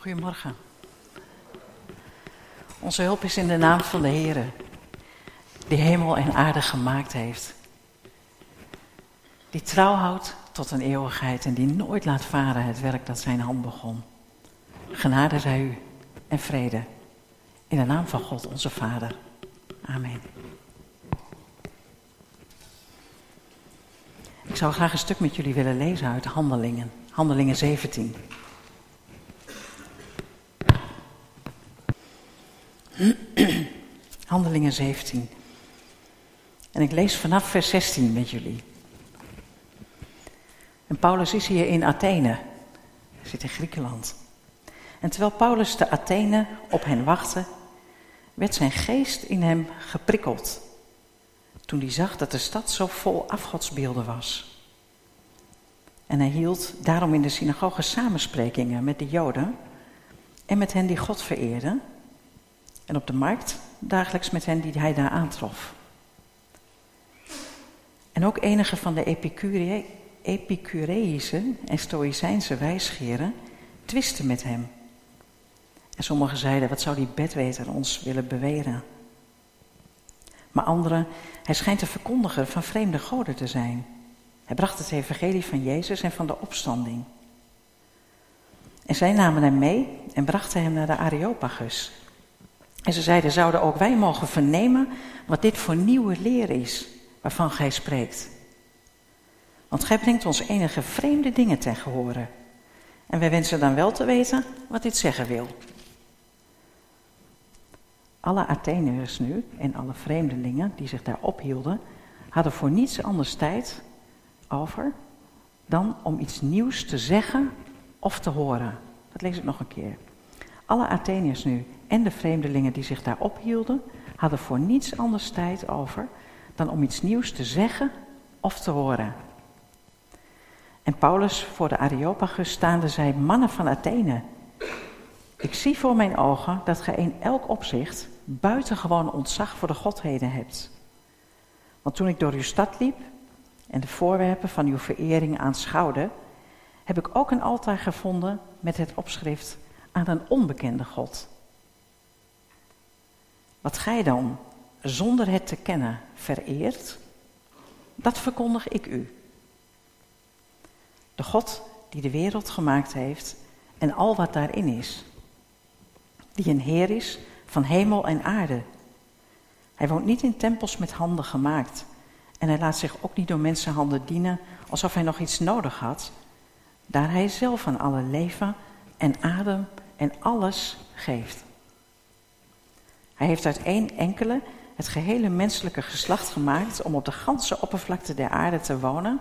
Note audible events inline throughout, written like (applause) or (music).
Goedemorgen. Onze hulp is in de naam van de Heer, die hemel en aarde gemaakt heeft. Die trouw houdt tot een eeuwigheid en die nooit laat varen het werk dat zijn hand begon. Genade zij u en vrede. In de naam van God onze Vader. Amen. Ik zou graag een stuk met jullie willen lezen uit Handelingen. Handelingen 17. Handelingen 17. En ik lees vanaf vers 16 met jullie. En Paulus is hier in Athene. Hij zit in Griekenland. En terwijl Paulus te Athene op hen wachtte, werd zijn geest in hem geprikkeld. Toen hij zag dat de stad zo vol afgodsbeelden was. En hij hield daarom in de synagoge samensprekingen met de Joden en met hen die God vereerden. En op de markt dagelijks met hen die hij daar aantrof. En ook enige van de Epicure en Stoïcijnse wijsgeren twisten met hem. En sommigen zeiden, wat zou die bedweter ons willen beweren? Maar anderen, hij schijnt een verkondiger van vreemde goden te zijn. Hij bracht het evangelie van Jezus en van de opstanding. En zij namen hem mee en brachten hem naar de Areopagus. En ze zeiden, zouden ook wij mogen vernemen wat dit voor nieuwe leer is waarvan gij spreekt. Want gij brengt ons enige vreemde dingen ten gehore. En wij wensen dan wel te weten wat dit zeggen wil. Alle Atheniërs nu en alle vreemdelingen die zich daar ophielden, hadden voor niets anders tijd over dan om iets nieuws te zeggen of te horen. Dat lees ik nog een keer. Alle Atheniërs nu en de vreemdelingen die zich daar ophielden, hadden voor niets anders tijd over dan om iets nieuws te zeggen of te horen. En Paulus voor de Areopagus staande zei, mannen van Athene, ik zie voor mijn ogen dat gij in elk opzicht buitengewoon ontzag voor de godheden hebt. Want toen ik door uw stad liep en de voorwerpen van uw verering aanschouwde, heb ik ook een altaar gevonden met het opschrift aan een onbekende God. Wat gij dan, zonder het te kennen, vereert, dat verkondig ik u. De God die de wereld gemaakt heeft en al wat daarin is. Die een Heer is van hemel en aarde. Hij woont niet in tempels met handen gemaakt. En hij laat zich ook niet door mensenhanden dienen alsof hij nog iets nodig had. Daar hij zelf aan alle leven en adem en alles geeft. Hij heeft uit één enkele het gehele menselijke geslacht gemaakt om op de ganse oppervlakte der aarde te wonen.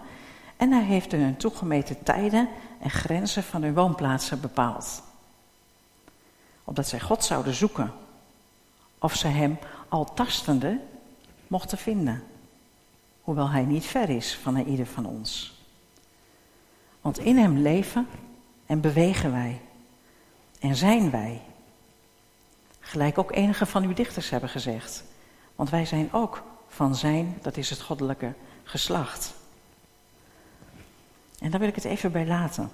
En hij heeft hun toegemeten tijden en grenzen van hun woonplaatsen bepaald. Opdat zij God zouden zoeken. Of ze hem al tastende mochten vinden. Hoewel hij niet ver is van ieder van ons. Want in hem leven en bewegen wij. En zijn wij. Gelijk ook enige van uw dichters hebben gezegd. Want wij zijn ook van zijn, dat is het goddelijke geslacht. En daar wil ik het even bij laten.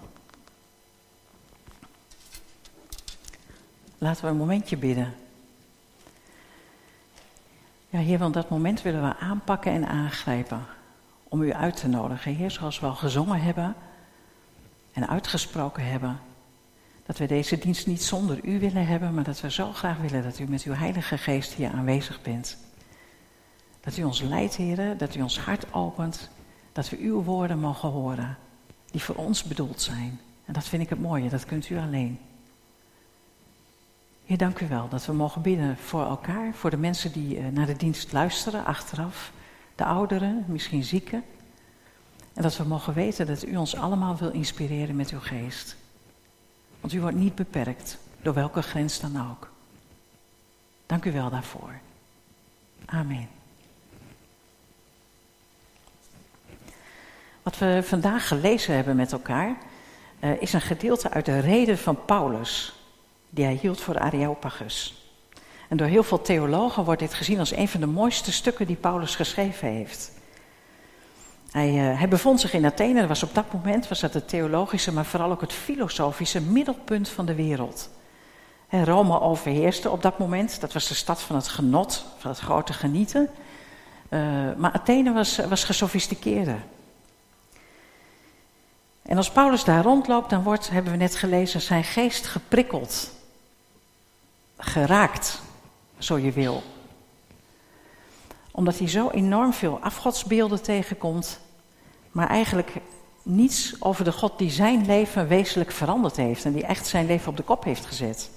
Laten we een momentje bidden. Ja, Heer, want dat moment willen we aanpakken en aangrijpen. Om u uit te nodigen. Heer, zoals we al gezongen hebben en uitgesproken hebben. Dat we deze dienst niet zonder u willen hebben, maar dat we zo graag willen dat u met uw Heilige Geest hier aanwezig bent. Dat u ons leidt, Heer, dat u ons hart opent, dat we uw woorden mogen horen, die voor ons bedoeld zijn. En dat vind ik het mooie, dat kunt u alleen. Heer, dank u wel dat we mogen bidden voor elkaar, voor de mensen die eh, naar de dienst luisteren achteraf, de ouderen, misschien zieken. En dat we mogen weten dat u ons allemaal wil inspireren met uw geest. Want u wordt niet beperkt door welke grens dan ook. Dank u wel daarvoor. Amen. Wat we vandaag gelezen hebben met elkaar uh, is een gedeelte uit de reden van Paulus, die hij hield voor Areopagus. En door heel veel theologen wordt dit gezien als een van de mooiste stukken die Paulus geschreven heeft. Hij, uh, hij, bevond zich in Athene, dat was op dat moment was dat het theologische, maar vooral ook het filosofische middelpunt van de wereld. Rome overheerste op dat moment. Dat was de stad van het genot, van het grote genieten. Uh, maar Athene was, was gesofisticeerder. En als Paulus daar rondloopt, dan wordt, hebben we net gelezen, zijn geest geprikkeld. Geraakt, zo je wil. Omdat hij zo enorm veel afgodsbeelden tegenkomt, maar eigenlijk niets over de God die zijn leven wezenlijk veranderd heeft en die echt zijn leven op de kop heeft gezet.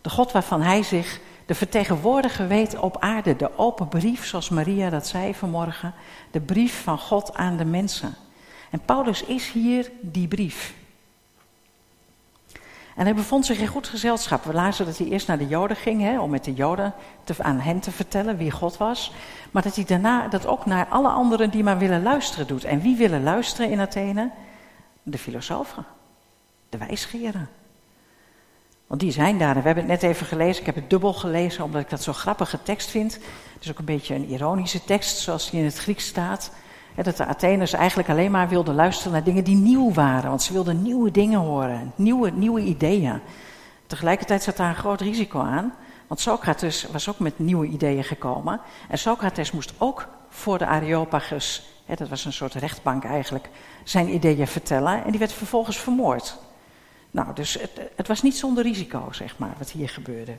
De God waarvan hij zich de vertegenwoordiger weet op aarde, de open brief, zoals Maria dat zei vanmorgen, de brief van God aan de mensen. En Paulus is hier die brief. En hij bevond zich in goed gezelschap. We lazen dat hij eerst naar de Joden ging, hè, om met de Joden te, aan hen te vertellen wie God was. Maar dat hij daarna dat ook naar alle anderen die maar willen luisteren doet. En wie willen luisteren in Athene? De filosofen, de wijsgeren. Want die zijn daar. we hebben het net even gelezen. Ik heb het dubbel gelezen omdat ik dat zo'n grappige tekst vind. Het is ook een beetje een ironische tekst, zoals die in het Grieks staat. Dat de Atheners eigenlijk alleen maar wilden luisteren naar dingen die nieuw waren. Want ze wilden nieuwe dingen horen, nieuwe, nieuwe ideeën. Tegelijkertijd zat daar een groot risico aan. Want Socrates was ook met nieuwe ideeën gekomen. En Socrates moest ook voor de Areopagus, dat was een soort rechtbank eigenlijk, zijn ideeën vertellen. En die werd vervolgens vermoord. Nou, dus het, het was niet zonder risico, zeg maar, wat hier gebeurde.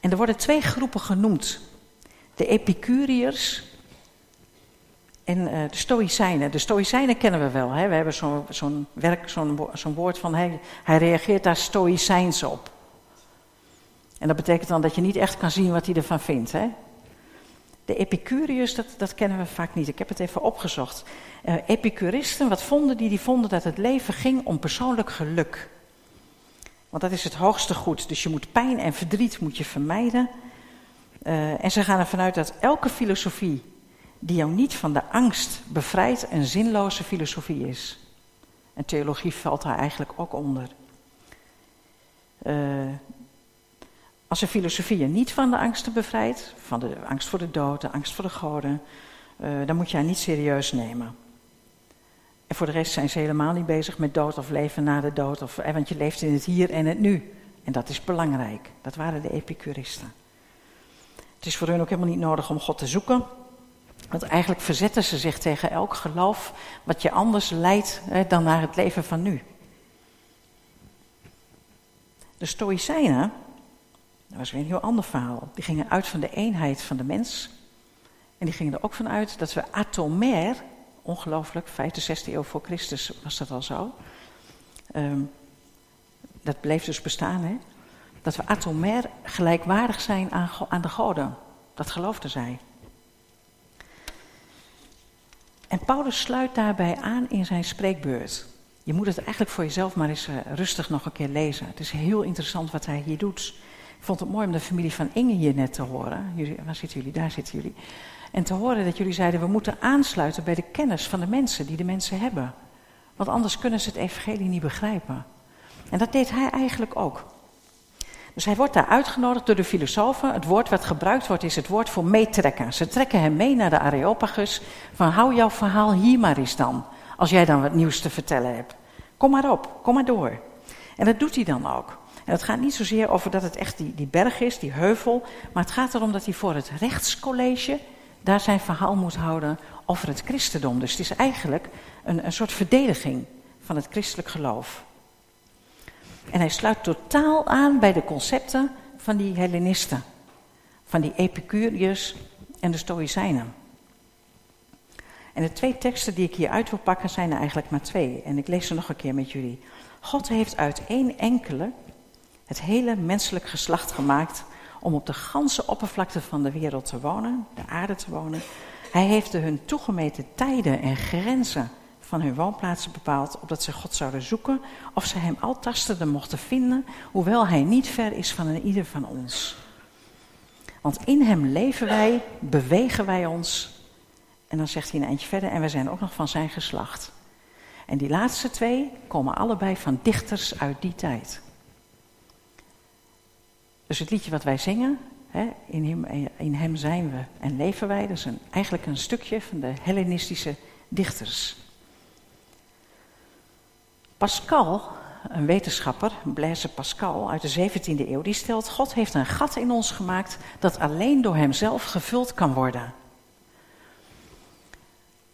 En er worden twee groepen genoemd. De Epicuriërs en uh, de Stoïcijnen. De Stoïcijnen kennen we wel. Hè? We hebben zo'n zo'n werk, zo'n woord van hij, hij reageert daar Stoïcijns op. En dat betekent dan dat je niet echt kan zien wat hij ervan vindt. Hè? De Epicuriërs, dat, dat kennen we vaak niet. Ik heb het even opgezocht. Uh, Epicuristen, wat vonden die? Die vonden dat het leven ging om persoonlijk geluk. Want dat is het hoogste goed. Dus je moet pijn en verdriet moet je vermijden. Uh, en ze gaan ervan uit dat elke filosofie die jou niet van de angst bevrijdt, een zinloze filosofie is. En theologie valt daar eigenlijk ook onder. Uh, als een filosofie je niet van de angsten bevrijdt, van de angst voor de dood, de angst voor de goden, uh, dan moet je haar niet serieus nemen. En voor de rest zijn ze helemaal niet bezig met dood of leven na de dood, of, eh, want je leeft in het hier en het nu. En dat is belangrijk. Dat waren de epicuristen. Het is voor hun ook helemaal niet nodig om God te zoeken. Want eigenlijk verzetten ze zich tegen elk geloof wat je anders leidt hè, dan naar het leven van nu. De Stoïcijnen, dat was weer een heel ander verhaal, die gingen uit van de eenheid van de mens. En die gingen er ook van uit dat we atomair, ongelooflijk, 5e, 6e eeuw voor Christus was dat al zo. Um, dat bleef dus bestaan, hè. Dat we atomair gelijkwaardig zijn aan, aan de goden. Dat geloofden zij. En Paulus sluit daarbij aan in zijn spreekbeurt. Je moet het eigenlijk voor jezelf maar eens uh, rustig nog een keer lezen. Het is heel interessant wat hij hier doet. Ik vond het mooi om de familie van Inge hier net te horen. Waar zitten jullie? Daar zitten jullie. En te horen dat jullie zeiden, we moeten aansluiten bij de kennis van de mensen die de mensen hebben. Want anders kunnen ze het evangelie niet begrijpen. En dat deed hij eigenlijk ook. Dus hij wordt daar uitgenodigd door de filosofen. Het woord wat gebruikt wordt is het woord voor meetrekken. Ze trekken hem mee naar de Areopagus. Van hou jouw verhaal hier maar eens dan. Als jij dan wat nieuws te vertellen hebt. Kom maar op, kom maar door. En dat doet hij dan ook. En het gaat niet zozeer over dat het echt die, die berg is, die heuvel. Maar het gaat erom dat hij voor het rechtscollege daar zijn verhaal moet houden over het christendom. Dus het is eigenlijk een, een soort verdediging van het christelijk geloof. En hij sluit totaal aan bij de concepten van die Hellenisten, van die Epicuriërs en de Stoïcijnen. En de twee teksten die ik hier uit wil pakken zijn er eigenlijk maar twee. En ik lees ze nog een keer met jullie. God heeft uit één enkele het hele menselijk geslacht gemaakt om op de ganse oppervlakte van de wereld te wonen, de aarde te wonen. Hij heeft de hun toegemeten tijden en grenzen van hun woonplaatsen bepaald, opdat ze God zouden zoeken of ze hem al tastende mochten vinden, hoewel hij niet ver is van een ieder van ons. Want in hem leven wij, bewegen wij ons. En dan zegt hij een eindje verder, en we zijn ook nog van zijn geslacht. En die laatste twee komen allebei van dichters uit die tijd. Dus het liedje wat wij zingen, in, hem, in hem zijn we en leven wij, dat is eigenlijk een stukje van de Hellenistische dichters. Pascal een wetenschapper, Blaise Pascal uit de 17e eeuw, die stelt: God heeft een gat in ons gemaakt dat alleen door Hemzelf gevuld kan worden.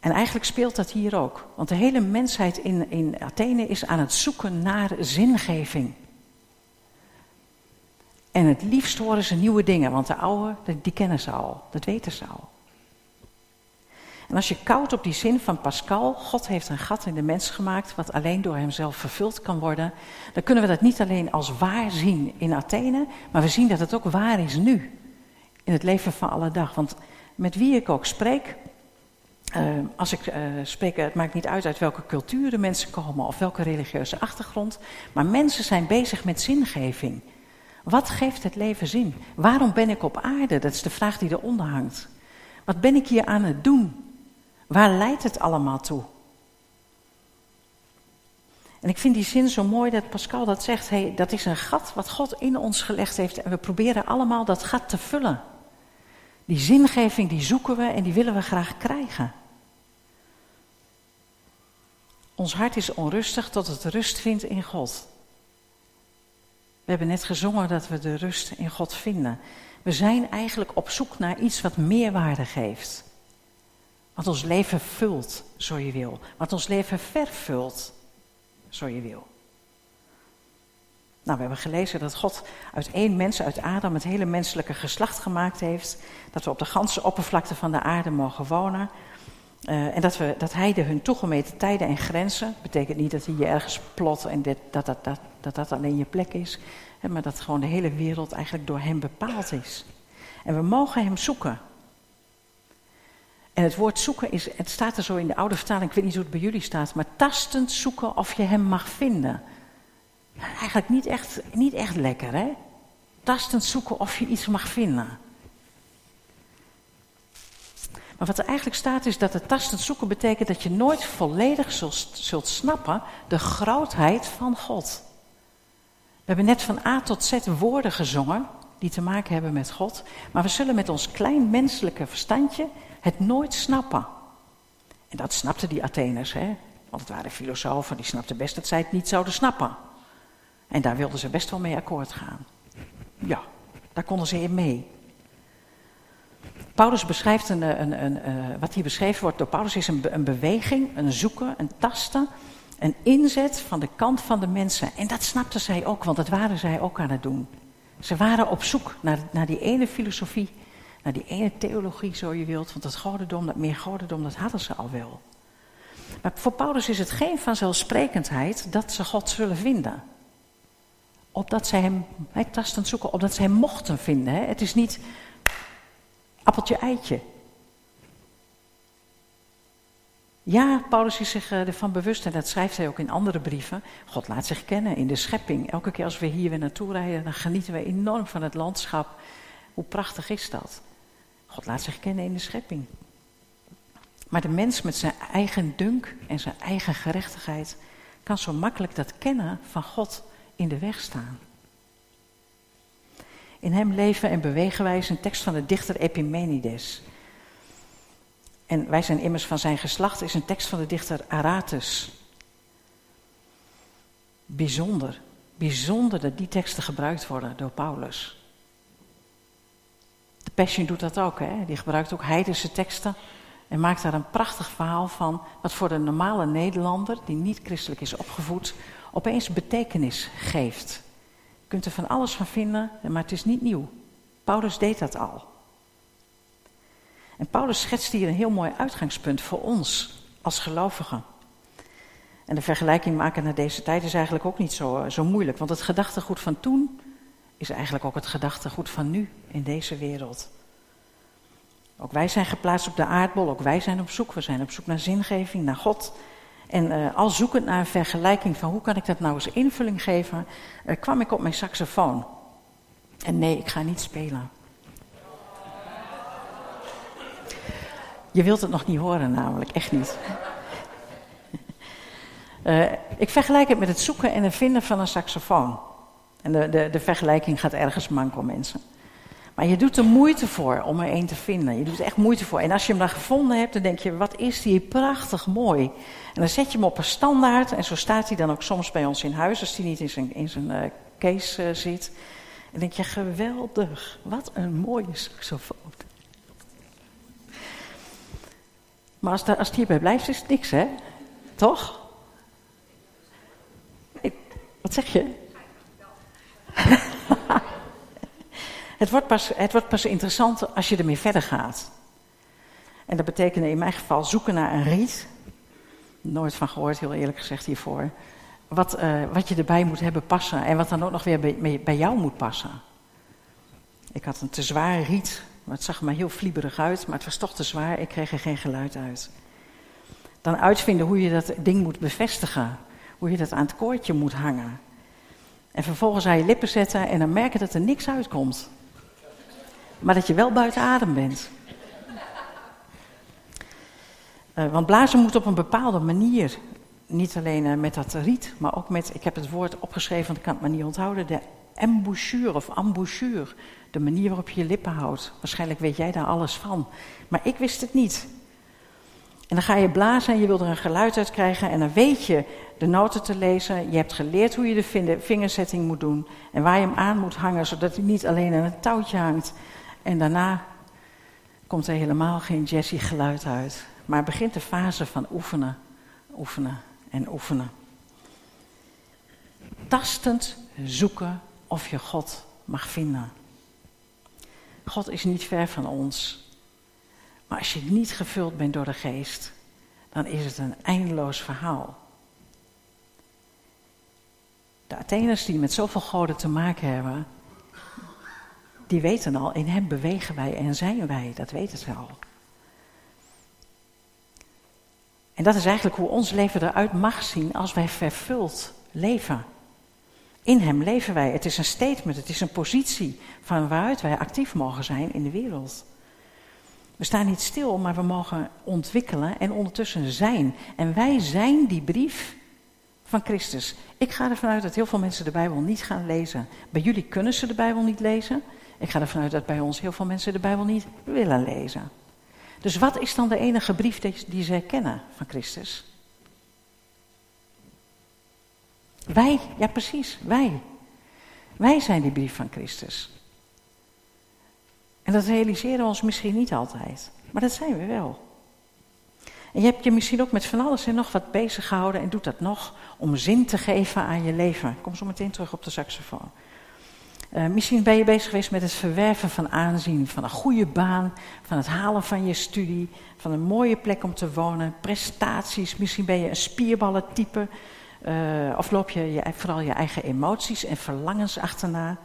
En eigenlijk speelt dat hier ook. Want de hele mensheid in, in Athene is aan het zoeken naar zingeving. En het liefst horen ze nieuwe dingen, want de oude, die kennen ze al, dat weten ze al. En als je koud op die zin van Pascal, God heeft een gat in de mens gemaakt wat alleen door hemzelf vervuld kan worden, dan kunnen we dat niet alleen als waar zien in Athene, maar we zien dat het ook waar is nu, in het leven van alle dag. Want met wie ik ook spreek, uh, als ik uh, spreek, het maakt niet uit uit welke culturen mensen komen of welke religieuze achtergrond, maar mensen zijn bezig met zingeving. Wat geeft het leven zin? Waarom ben ik op aarde? Dat is de vraag die eronder hangt. Wat ben ik hier aan het doen? Waar leidt het allemaal toe? En ik vind die zin zo mooi dat Pascal dat zegt. Hey, dat is een gat wat God in ons gelegd heeft. En we proberen allemaal dat gat te vullen. Die zingeving die zoeken we en die willen we graag krijgen. Ons hart is onrustig tot het rust vindt in God. We hebben net gezongen dat we de rust in God vinden. We zijn eigenlijk op zoek naar iets wat meerwaarde geeft. Wat ons leven vult, zo je wil. Wat ons leven vervult, zo je wil. Nou, we hebben gelezen dat God uit één mens, uit Adam, het hele menselijke geslacht gemaakt heeft. Dat we op de ganse oppervlakte van de aarde mogen wonen. Uh, en dat, we, dat hij de hun toegemeten tijden en grenzen, betekent niet dat hij je ergens plot en dit, dat, dat, dat, dat dat alleen je plek is, hè, maar dat gewoon de hele wereld eigenlijk door hem bepaald is. En we mogen hem zoeken. En het woord zoeken is, het staat er zo in de oude vertaling, ik weet niet hoe het bij jullie staat, maar tastend zoeken of je hem mag vinden. Eigenlijk niet echt, niet echt lekker, hè? Tastend zoeken of je iets mag vinden. Maar wat er eigenlijk staat is dat het tastend zoeken betekent dat je nooit volledig zult, zult snappen de grootheid van God. We hebben net van A tot Z woorden gezongen die te maken hebben met God, maar we zullen met ons klein menselijke verstandje het nooit snappen. En dat snapten die Atheners, hè? want het waren filosofen, die snapten best dat zij het niet zouden snappen. En daar wilden ze best wel mee akkoord gaan. Ja, daar konden ze in mee. Paulus beschrijft een, een, een, eh, wat hier beschreven wordt door Paulus is een, beweging, een zoeken, een tasten, een inzet van de kant van de mensen. En dat snapten zij ook, want dat waren zij ook aan het doen. Ze waren op zoek naar, naar die ene filosofie, naar die ene theologie, zo je wilt. Want dat godendom, dat meer godendom, dat hadden ze al wel. Maar voor Paulus is het geen vanzelfsprekendheid dat ze God zullen vinden. Opdat zij hem, hè, tastend zoeken, opdat zij hem mochten vinden. Hè. Het is niet appeltje eitje. Ja, Paulus is zich eh, ervan bewust en dat schrijft hij ook in andere brieven. God laat zich kennen in de schepping. Elke keer als we hier weer naartoe rijden, dan genieten we enorm van het landschap. Hoe prachtig is dat? God laat zich kennen in de schepping. Maar de mens met zijn eigen dunk en zijn eigen gerechtigheid kan zo makkelijk dat kennen van God in de weg staan. In hem leven en bewegen wij is een tekst van de dichter Epimenides. En wij zijn immers van zijn geslacht is een tekst van de dichter Aratus. Bijzonder, bijzonder dat die teksten gebruikt worden door Paulus. Passion doet dat ook, hè? die gebruikt ook heidense teksten en maakt daar een prachtig verhaal van, wat voor de normale Nederlander, die niet christelijk is opgevoed, opeens betekenis geeft. Je kunt er van alles van vinden, maar het is niet nieuw. Paulus deed dat al. En Paulus schetst hier een heel mooi uitgangspunt voor ons als gelovigen. En de vergelijking maken naar deze tijd is eigenlijk ook niet zo, eh, zo moeilijk, want het gedachtegoed van toen is eigenlijk ook het gedachtegoed van nu in deze wereld. Ook wij zijn geplaatst op de aardbol, ook wij zijn op zoek. We zijn op zoek naar zingeving, naar God. En uh, al zoekend naar een vergelijking van hoe kan ik dat nou eens invulling geven, uh, kwam ik op mijn saxofoon. En nee, ik ga niet spelen. Je wilt het nog niet horen namelijk, echt niet. Uh, (laughs) ik vergelijk het met het zoeken en het vinden van een saxofoon. En de, de, de vergelijking gaat ergens manko mensen. Maar je doet er moeite voor om er één te vinden. Je doet er echt moeite voor. En als je hem dan gevonden hebt, dan denk je, wat is die prachtig mooi. En dan zet je hem op een standaard. En zo staat hij dan ook soms bij ons in huis, als hij niet in zijn, in zijn uh, case uh, zit. En denk je, geweldig. Wat een mooie saxofoon. Maar als, daar, als hierbij blijft, is het niks, hè? Toch? Wat zeg je? (laughs) het, wordt pas, het wordt pas interessant als je ermee verder gaat. En dat betekende in mijn geval zoeken naar een riet. Nooit van gehoord, heel eerlijk gezegd hiervoor. Wat, uh, wat je erbij moet hebben passen en wat dan ook nog weer bij, bij jou moet passen. Ik had een te zware riet, maar het zag er maar heel flieberig uit, maar het was toch te zwaar, ik kreeg er geen geluid uit. Dan uitvinden hoe je dat ding moet bevestigen, hoe je dat aan het koordje moet hangen. En vervolgens aan je lippen zetten en dan merken dat er niks uitkomt. Maar dat je wel buiten adem bent. Uh, want blazen moet op een bepaalde manier. Niet alleen uh, met dat riet, maar ook met, ik heb het woord opgeschreven, want ik kan het maar niet onthouden, de embouchure of embouchure. De manier waarop je je lippen houdt. Waarschijnlijk weet jij daar alles van. Maar ik wist het niet. En dan ga je blazen en je wil er een geluid uit krijgen. En dan weet je de noten te lezen. Je hebt geleerd hoe je de vingerzetting moet doen. En waar je hem aan moet hangen, zodat hij niet alleen aan een touwtje hangt. En daarna komt er helemaal geen jazzy geluid uit. Maar begint de fase van oefenen, oefenen en oefenen. Tastend zoeken of je God mag vinden. God is niet ver van ons. Maar als je niet gevuld bent door de geest, dan is het een eindeloos verhaal. De Atheners die met zoveel goden te maken hebben, die weten al, in hem bewegen wij en zijn wij, dat weten ze al. En dat is eigenlijk hoe ons leven eruit mag zien als wij vervuld leven. In hem leven wij. Het is een statement, het is een positie van waaruit wij actief mogen zijn in de wereld. We staan niet stil, maar we mogen ontwikkelen en ondertussen zijn. En wij zijn die brief van Christus. Ik ga ervan uit dat heel veel mensen de Bijbel niet gaan lezen. Bij jullie kunnen ze de Bijbel niet lezen. Ik ga ervan uit dat bij ons heel veel mensen de Bijbel niet willen lezen. Dus wat is dan de enige brief die, die zij kennen van Christus? Wij, ja precies, wij. Wij zijn die brief van Christus. En dat realiseren we ons misschien niet altijd, maar dat zijn we wel. En je hebt je misschien ook met van alles en nog wat bezig gehouden en doet dat nog om zin te geven aan je leven. Ik kom zo meteen terug op de saxofoon. Uh, misschien ben je bezig geweest met het verwerven van aanzien, van een goede baan, van het halen van je studie, van een mooie plek om te wonen, prestaties. Misschien ben je een spierballentype, uh, of loop je, je vooral je eigen emoties en verlangens achterna.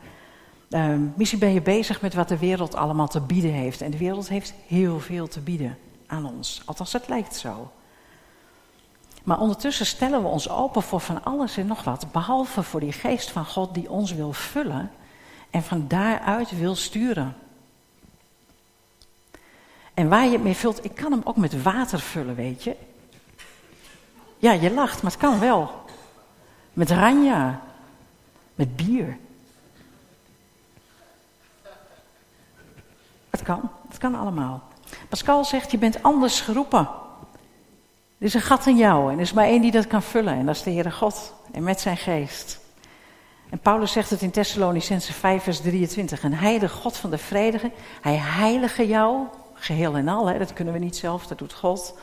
Uh, misschien ben je bezig met wat de wereld allemaal te bieden heeft. En de wereld heeft heel veel te bieden aan ons. Althans, het lijkt zo. Maar ondertussen stellen we ons open voor van alles en nog wat. Behalve voor die geest van God die ons wil vullen en van daaruit wil sturen. En waar je het mee vult, ik kan hem ook met water vullen, weet je. Ja, je lacht, maar het kan wel. Met ranja. Met bier. Het kan, het kan allemaal. Pascal zegt, je bent anders geroepen. Er is een gat in jou en er is maar één die dat kan vullen. En dat is de Heere God. En met zijn geest. En Paulus zegt het in Thessalonicense 5 vers 23. En hij, God van de vrede, hij heilige jou, geheel en al. Hè, dat kunnen we niet zelf, dat doet God.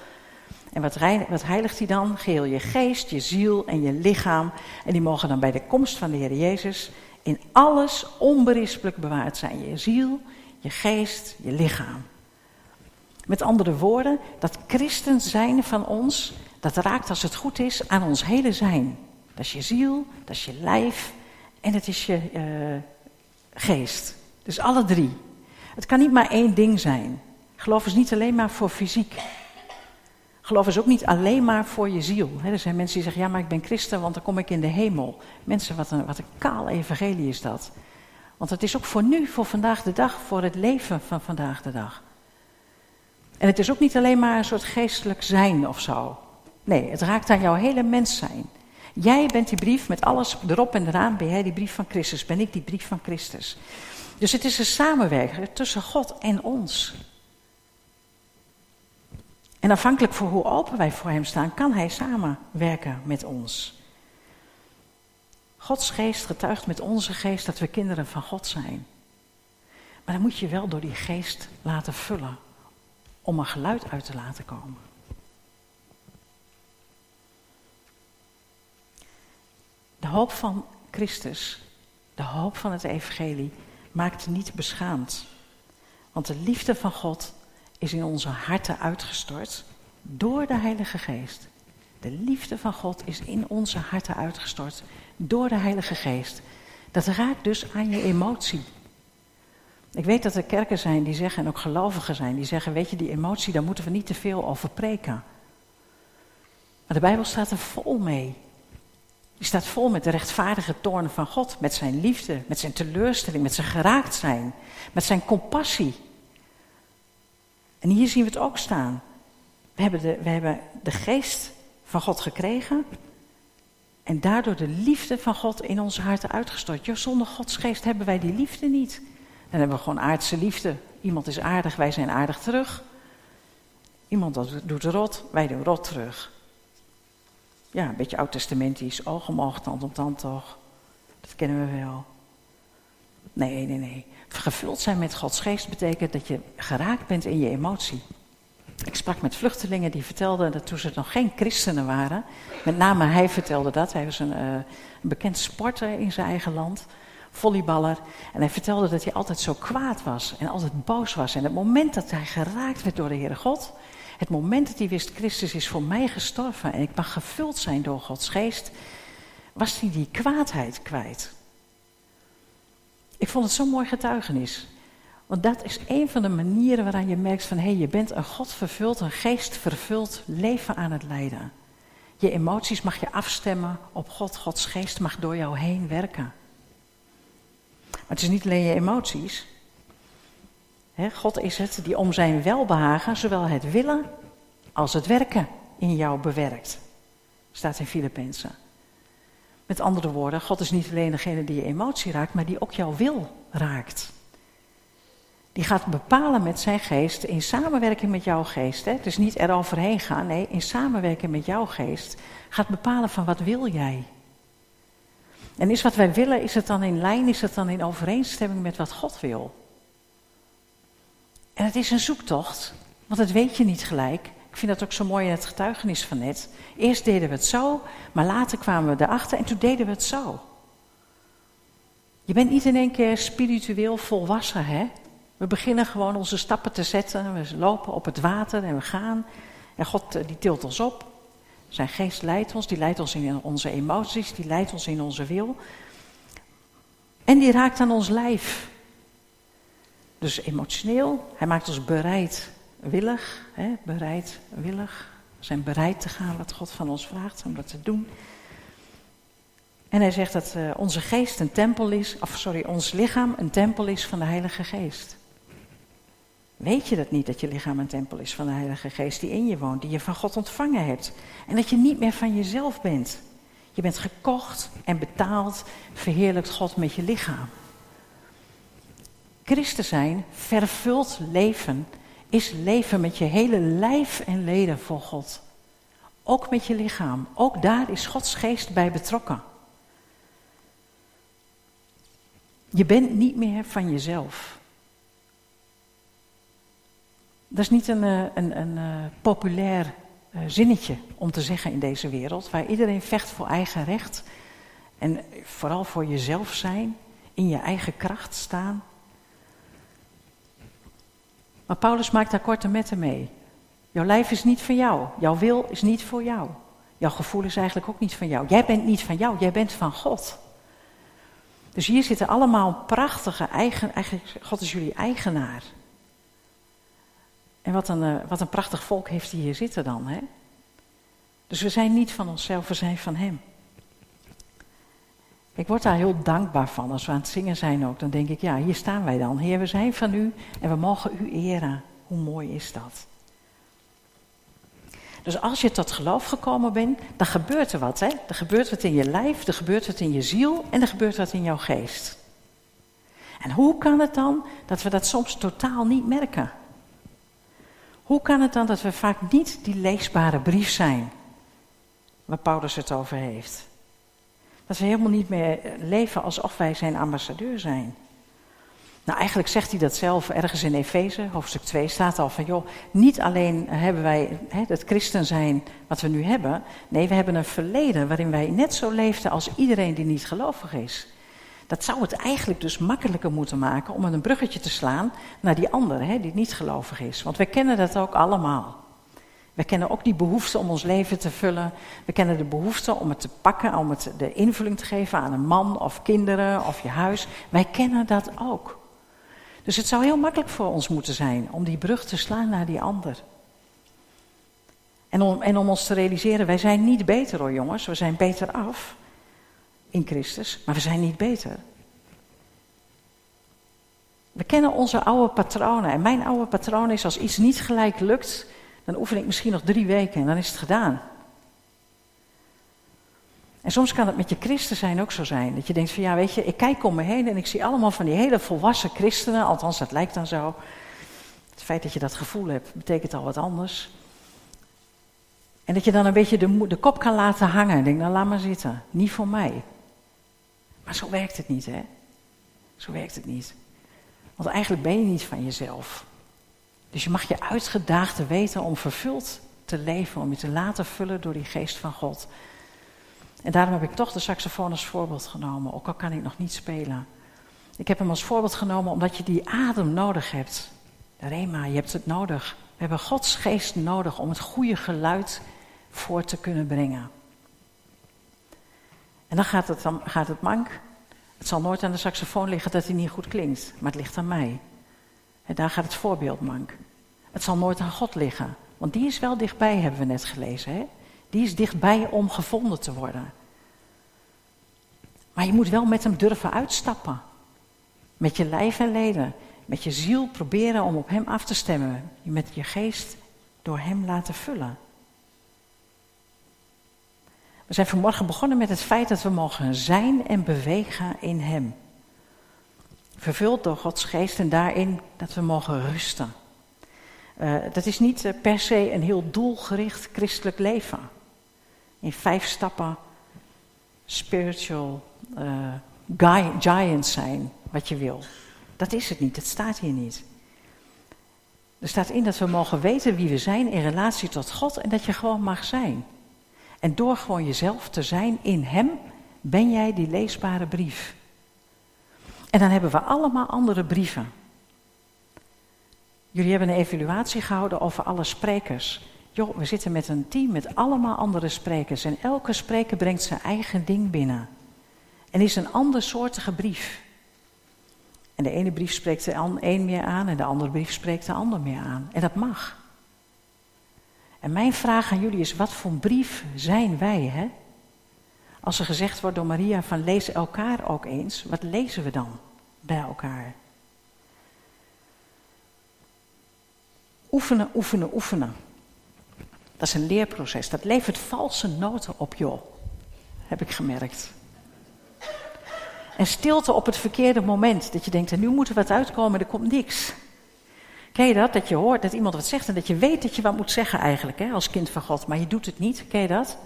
En wat, wat heiligt hij dan? Geheel je geest, je ziel en je lichaam. En die mogen dan bij de komst van de Heer Jezus in alles onberispelijk bewaard zijn. Je ziel, je geest, je lichaam. Met andere woorden, dat christen zijn van ons, dat raakt als het goed is aan ons hele zijn. Dat is je ziel, dat is je lijf en het is je uh, geest. Dus alle drie. Het kan niet maar één ding zijn. Geloof is niet alleen maar voor fysiek. Geloof is ook niet alleen maar voor je ziel. er zijn mensen die zeggen, ja maar ik ben christen, want dan kom ik in de hemel. Mensen, wat een, wat een kaal evangelie is dat. Want het is ook voor nu, voor vandaag de dag, voor het leven van vandaag de dag. En het is ook niet alleen maar een soort geestelijk zijn of zo. Nee, het raakt aan jouw hele mens zijn. Jij bent die brief met alles erop en eraan, ben jij die brief van Christus, ben ik die brief van Christus. Dus het is een samenwerking tussen God en ons. En afhankelijk van hoe open wij voor Hem staan, kan Hij samenwerken met ons. Gods geest getuigt met onze geest dat we kinderen van God zijn. Maar dan moet je wel door die geest laten vullen om een geluid uit te laten komen. De hoop van Christus, de hoop van het evangelie, maakt niet beschaamd. Want de liefde van God is in onze harten uitgestort door de Heilige Geest. De liefde van God is in onze harten uitgestort door de Heilige Geest. Dat raakt dus aan je emotie. Ik weet dat er kerken zijn die zeggen, en ook gelovigen zijn, die zeggen, weet je, die emotie, daar moeten we niet te veel over preken. Maar de Bijbel staat er vol mee. Die staat vol met de rechtvaardige toorn van God, met zijn liefde, met zijn teleurstelling, met zijn geraakt zijn, met zijn compassie. En hier zien we het ook staan. We hebben de, we hebben de geest van God gekregen en daardoor de liefde van God in onze harten uitgestort. Zonder Gods geest hebben wij die liefde niet. Dan hebben we gewoon aardse liefde. Iemand is aardig, wij zijn aardig terug. Iemand doet rot, wij doen rot terug. Ja, een beetje oud-testamentisch, oog om oog, tand om tand toch. Dat kennen we wel. Nee, nee, nee. Gevuld zijn met Gods geest betekent dat je geraakt bent in je emotie. Ik sprak met vluchtelingen die vertelden dat toen ze nog geen christenen waren, met name hij vertelde dat, hij was een, uh, een bekend sporter in zijn eigen land, volleyballer, en hij vertelde dat hij altijd zo kwaad was en altijd boos was. En het moment dat hij geraakt werd door de Heere God, het moment dat hij wist, Christus is voor mij gestorven en ik mag gevuld zijn door Gods geest, was hij die kwaadheid kwijt. Ik vond het zo'n mooi getuigenis. Want dat is een van de manieren waaraan je merkt van hé, hey, je bent een God vervuld, een geest vervuld leven aan het leiden. Je emoties mag je afstemmen op God. Gods geest mag door jou heen werken. Het is niet alleen je emoties. God is het die om zijn welbehagen zowel het willen als het werken in jou bewerkt. Staat in Filippenzen. Met andere woorden, God is niet alleen degene die je emotie raakt, maar die ook jouw wil raakt. Die gaat bepalen met zijn geest, in samenwerking met jouw geest. Hè? Is niet eroverheen gaan, nee, in samenwerking met jouw geest. Gaat bepalen van wat wil jij. En is wat wij willen, is het dan in lijn, is het dan in overeenstemming met wat God wil? En het is een zoektocht, want dat weet je niet gelijk. Ik vind dat ook zo mooi in het getuigenis van net. Eerst deden we het zo, maar later kwamen we erachter en toen deden we het zo. Je bent niet in één keer spiritueel volwassen, hè? We beginnen gewoon onze stappen te zetten. We lopen op het water en we gaan. En God eh, die tilt ons op. Zijn geest leidt ons, die leidt ons in onze emoties, die leidt ons in onze wil. En die raakt aan ons lijf. Dus emotioneel, hij maakt ons bereid, willig, hè, bereid, willig. We zijn bereid te gaan wat God van ons vraagt om dat te doen. En hij zegt dat uh, onze geest een tempel is, of sorry, ons lichaam een tempel is van de Heilige Geest. Weet je dat niet, dat je lichaam een tempel is van de Heilige Geest die in je woont, die je van God ontvangen hebt? En dat je niet meer van jezelf bent. Je bent gekocht en betaald, verheerlijkt God met je lichaam. Christen zijn, vervuld leven, is leven met je hele lijf en leden voor God. Ook met je lichaam. Ook daar is Gods geest bij betrokken. Je bent niet meer van jezelf. Dat is niet een, eh, een, een, eh, populair uh, zinnetje om te zeggen in deze wereld, waar iedereen vecht voor eigen recht en vooral voor jezelf zijn, in je eigen kracht staan. Maar Paulus maakt daar korte metten mee. Jouw lijf is niet van jou, jouw wil is niet voor jou. Jouw gevoel is eigenlijk ook niet van jou. Jij bent niet van jou, jij bent van God. Dus hier zitten allemaal prachtige eigen, God is jullie eigenaar. En wat een, uh, wat een prachtig volk heeft hij hier zitten dan. Hè? Dus we zijn niet van onszelf, we zijn van Hem. Ik word daar heel dankbaar van als we aan het zingen zijn ook. Dan denk ik, ja, hier staan wij dan. Heer, we zijn van U en we mogen U eren. Hoe mooi is dat? Dus als je tot geloof gekomen bent, dan gebeurt er wat. Hè? Er gebeurt wat in je lijf, er gebeurt wat in je ziel en er gebeurt wat in jouw geest. En hoe kan het dan dat we dat soms totaal niet merken? Hoe kan het dan dat we vaak niet die leesbare brief zijn waar Paulus het over heeft? Dat we helemaal niet meer leven alsof wij zijn ambassadeur zijn. Nou, eigenlijk zegt hij dat zelf ergens in Efeze, hoofdstuk 2 staat al van, joh, niet alleen hebben wij hè, het christen zijn wat we nu hebben, nee, we hebben een verleden waarin wij net zo leefden als iedereen die niet gelovig is. Dat zou het eigenlijk dus makkelijker moeten maken om een bruggetje te slaan naar die andere, hè, die niet gelovig is. Want wij kennen dat ook allemaal. We kennen ook die behoefte om ons leven te vullen. We kennen de behoefte om het te pakken, om het de invulling te geven aan een man of kinderen of je huis. Wij kennen dat ook. Dus het zou heel makkelijk voor ons moeten zijn om die brug te slaan naar die ander. En om, en om ons te realiseren, wij zijn niet beter hoor jongens, we zijn beter af in Christus, maar we zijn niet beter. We kennen onze oude patronen. En mijn oude patroon is als iets niet gelijk lukt, dan oefen ik misschien nog drie weken en dan is het gedaan. En soms kan het met je christen zijn ook zo zijn. Dat je denkt van ja, weet je, ik kijk om me heen en ik zie allemaal van die hele volwassen christenen. Althans, dat lijkt dan zo. Het feit dat je dat gevoel hebt, betekent al wat anders. En dat je dan een beetje de, de kop kan laten hangen. En denk, nou laat maar zitten. Niet voor mij. Maar zo werkt het niet, hè? Zo werkt het niet. Want eigenlijk ben je niet van jezelf. Dus je mag je uitgedaagd te weten om vervuld te leven, om je te laten vullen door die geest van God. En daarom heb ik toch de saxofoon als voorbeeld genomen, ook al kan ik nog niet spelen. Ik heb hem als voorbeeld genomen omdat je die adem nodig hebt. Rema, je hebt het nodig. We hebben Gods geest nodig om het goede geluid voor te kunnen brengen. En dan gaat het, dan gaat het mank. Het zal nooit aan de saxofoon liggen dat hij niet goed klinkt, maar het ligt aan mij. En daar gaat het voorbeeld mank. Het zal nooit aan God liggen, want die is wel dichtbij, hebben we net gelezen. Hè? Die is dichtbij om gevonden te worden. Maar je moet wel met hem durven uitstappen. Met je lijf en leden. Met je ziel proberen om op hem af te stemmen. Met je geest door hem laten vullen. We zijn vanmorgen begonnen met het feit dat we mogen zijn en bewegen in hem. Vervuld door Gods geest en daarin dat we mogen rusten. Uh, dat is niet uh, per se een heel doelgericht christelijk leven. In vijf stappen spiritual uh, giants zijn, wat je wil. Dat is het niet, het staat hier niet. Er staat in dat we mogen weten wie we zijn in relatie tot God en dat je gewoon mag zijn. En door gewoon jezelf te zijn in Hem, ben jij die leesbare brief. En dan hebben we allemaal andere brieven. Jullie hebben een evaluatie gehouden over alle sprekers. Joh, we zitten met een team met allemaal andere sprekers. En elke spreker brengt zijn eigen ding binnen. En is een andersoortige brief. En de ene brief spreekt de een meer aan en de andere brief spreekt de ander meer aan. En dat mag. En mijn vraag aan jullie is, wat voor brief zijn wij, hè? Als er gezegd wordt door Maria van lees elkaar ook eens, wat lezen we dan bij elkaar? Oefenen, oefenen, oefenen. Dat is een leerproces. Dat levert valse noten op, joh. Heb ik gemerkt. En stilte op het verkeerde moment. Dat je denkt, er nu moet er wat uitkomen, er komt niks. Ken je dat? Dat je hoort dat iemand wat zegt en dat je weet dat je wat moet zeggen eigenlijk, hè, als kind van God. Maar je doet het niet. Ken je dat?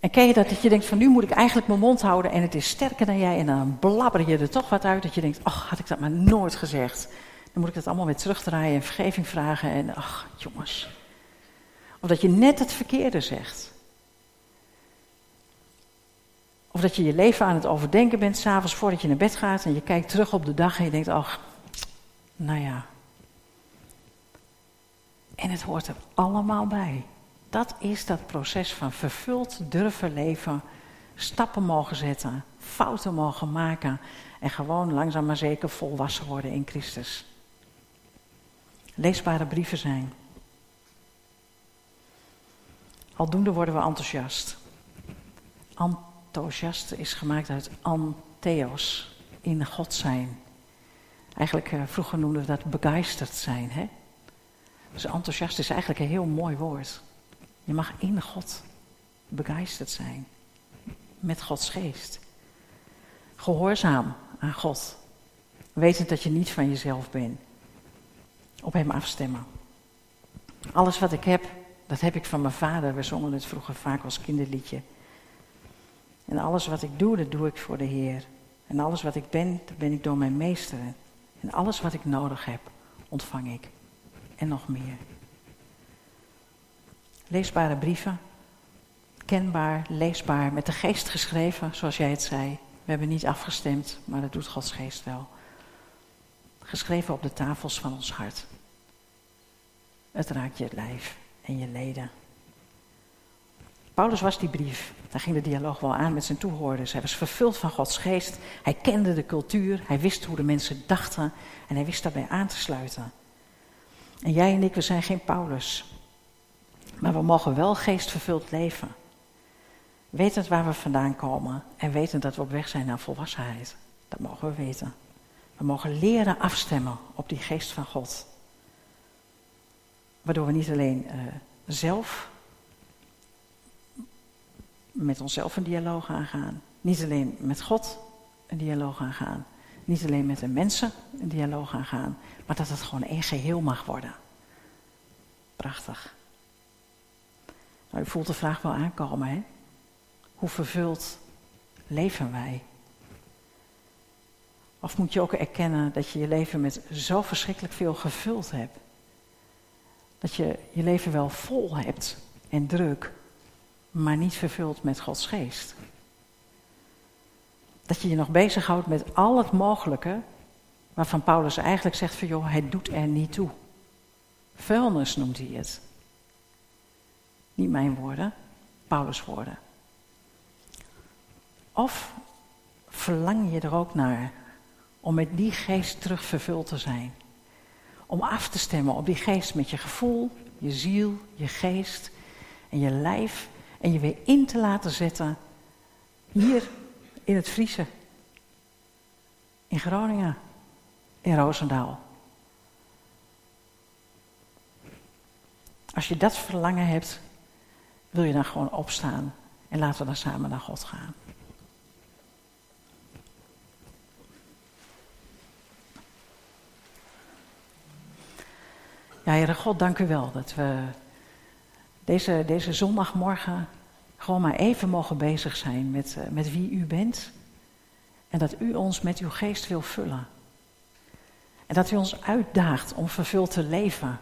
En ken je dat, dat je denkt van nu moet ik eigenlijk mijn mond houden en het is sterker dan jij. En dan blabber je er toch wat uit dat je denkt, ach, had ik dat maar nooit gezegd. Dan moet ik dat allemaal weer terugdraaien en vergeving vragen. En ach, jongens. Of dat je net het verkeerde zegt. Of dat je je leven aan het overdenken bent, s'avonds voordat je naar bed gaat en je kijkt terug op de dag en je denkt, ach, nou ja. En het hoort er allemaal bij. Dat is dat proces van vervuld durven leven, stappen mogen zetten, fouten mogen maken en gewoon langzaam maar zeker volwassen worden in Christus. Leesbare brieven zijn. Aldoende worden we enthousiast. Enthousiast is gemaakt uit antheos, in God zijn. Eigenlijk uh, vroeger noemden we dat begeisterd zijn. Hè? Dus enthousiast is eigenlijk een heel mooi woord. Je mag in God begeisterd zijn. Met Gods geest. Gehoorzaam aan God. Wetend dat je niet van jezelf bent. Op Hem afstemmen. Alles wat ik heb, dat heb ik van mijn vader. We zongen het vroeger vaak als kinderliedje. En alles wat ik doe, dat doe ik voor de Heer. En alles wat ik ben, dat ben ik door mijn meester. En alles wat ik nodig heb, ontvang ik. En nog meer. Leesbare brieven. Kenbaar, leesbaar, met de geest geschreven, zoals jij het zei. We hebben niet afgestemd, maar dat doet Gods geest wel. Geschreven op de tafels van ons hart. Het raakt je lijf en je leden. Paulus was die brief. Daar ging de dialoog wel aan met zijn toehoorders. Hij was vervuld van Gods geest. Hij kende de cultuur. Hij wist hoe de mensen dachten. En hij wist daarbij aan te sluiten. En jij en ik, we zijn geen Paulus. Maar we mogen wel geestvervuld leven. Wetend waar we vandaan komen. En wetend dat we op weg zijn naar volwassenheid. Dat mogen we weten. We mogen leren afstemmen op die geest van God. Waardoor we niet alleen uh, zelf met onszelf een dialoog aangaan. Niet alleen met God een dialoog aangaan. Niet alleen met de mensen een dialoog aangaan. Maar dat het gewoon één geheel mag worden. Prachtig. Nou, u voelt de vraag wel aankomen, hè? Hoe vervuld leven wij? Of moet je ook erkennen dat je je leven met zo verschrikkelijk veel gevuld hebt? Dat je je leven wel vol hebt en druk, maar niet vervuld met Gods geest. Dat je je nog bezighoudt met al het mogelijke, waarvan Paulus eigenlijk zegt van joh, het doet er niet toe. Vuilnis noemt hij het. Niet mijn woorden, Paulus' woorden. Of verlang je er ook naar om met die geest terug vervuld te zijn? Om af te stemmen op die geest met je gevoel, je ziel, je geest en je lijf en je weer in te laten zetten hier in het Friese, in Groningen, in Roosendaal. Als je dat verlangen hebt, wil je dan gewoon opstaan en laten we dan samen naar God gaan. Ja, Heere God, dank u wel dat we deze, deze zondagmorgen gewoon maar even mogen bezig zijn met, eh, met wie u bent. En dat u ons met uw geest wil vullen. En dat u ons uitdaagt om vervuld te leven.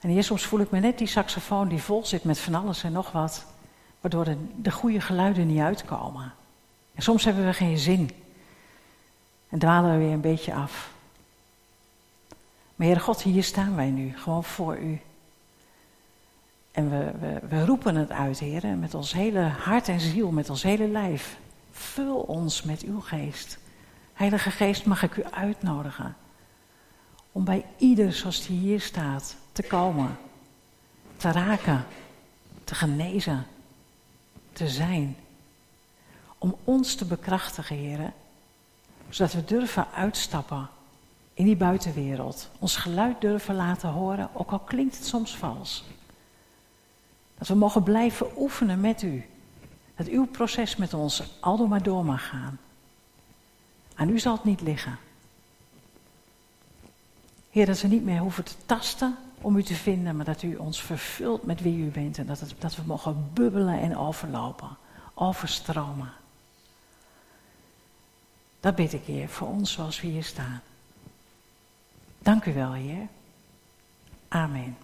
En hier soms voel ik me net die saxofoon die vol zit met van alles en nog wat. Waardoor de, de goede geluiden niet uitkomen. En soms hebben we geen zin. En dwalen we weer een beetje af. Maar Heere God, hier staan wij nu, gewoon voor u. En we, we, roepen het uit, Heer, met ons hele hart en ziel, met ons hele lijf. Vul ons met uw geest. Heilige Geest, mag ik u uitnodigen om bij ieder zoals die hier staat te komen, te raken, te genezen, te zijn. Om ons te bekrachtigen, Heer, zodat we durven uitstappen in die buitenwereld. Ons geluid durven laten horen, ook al klinkt het soms vals. Dat we mogen blijven oefenen met u. Dat uw proces met ons aldoor maar door mag gaan. Aan u zal het niet liggen. Heer, dat we niet meer hoeven te tasten om u te vinden, maar dat u ons vervult met wie u bent. En dat, het, dat we mogen bubbelen en overlopen, overstromen. Dat bid ik, Heer, voor ons zoals we hier staan. Dank u wel, Heer. Amen.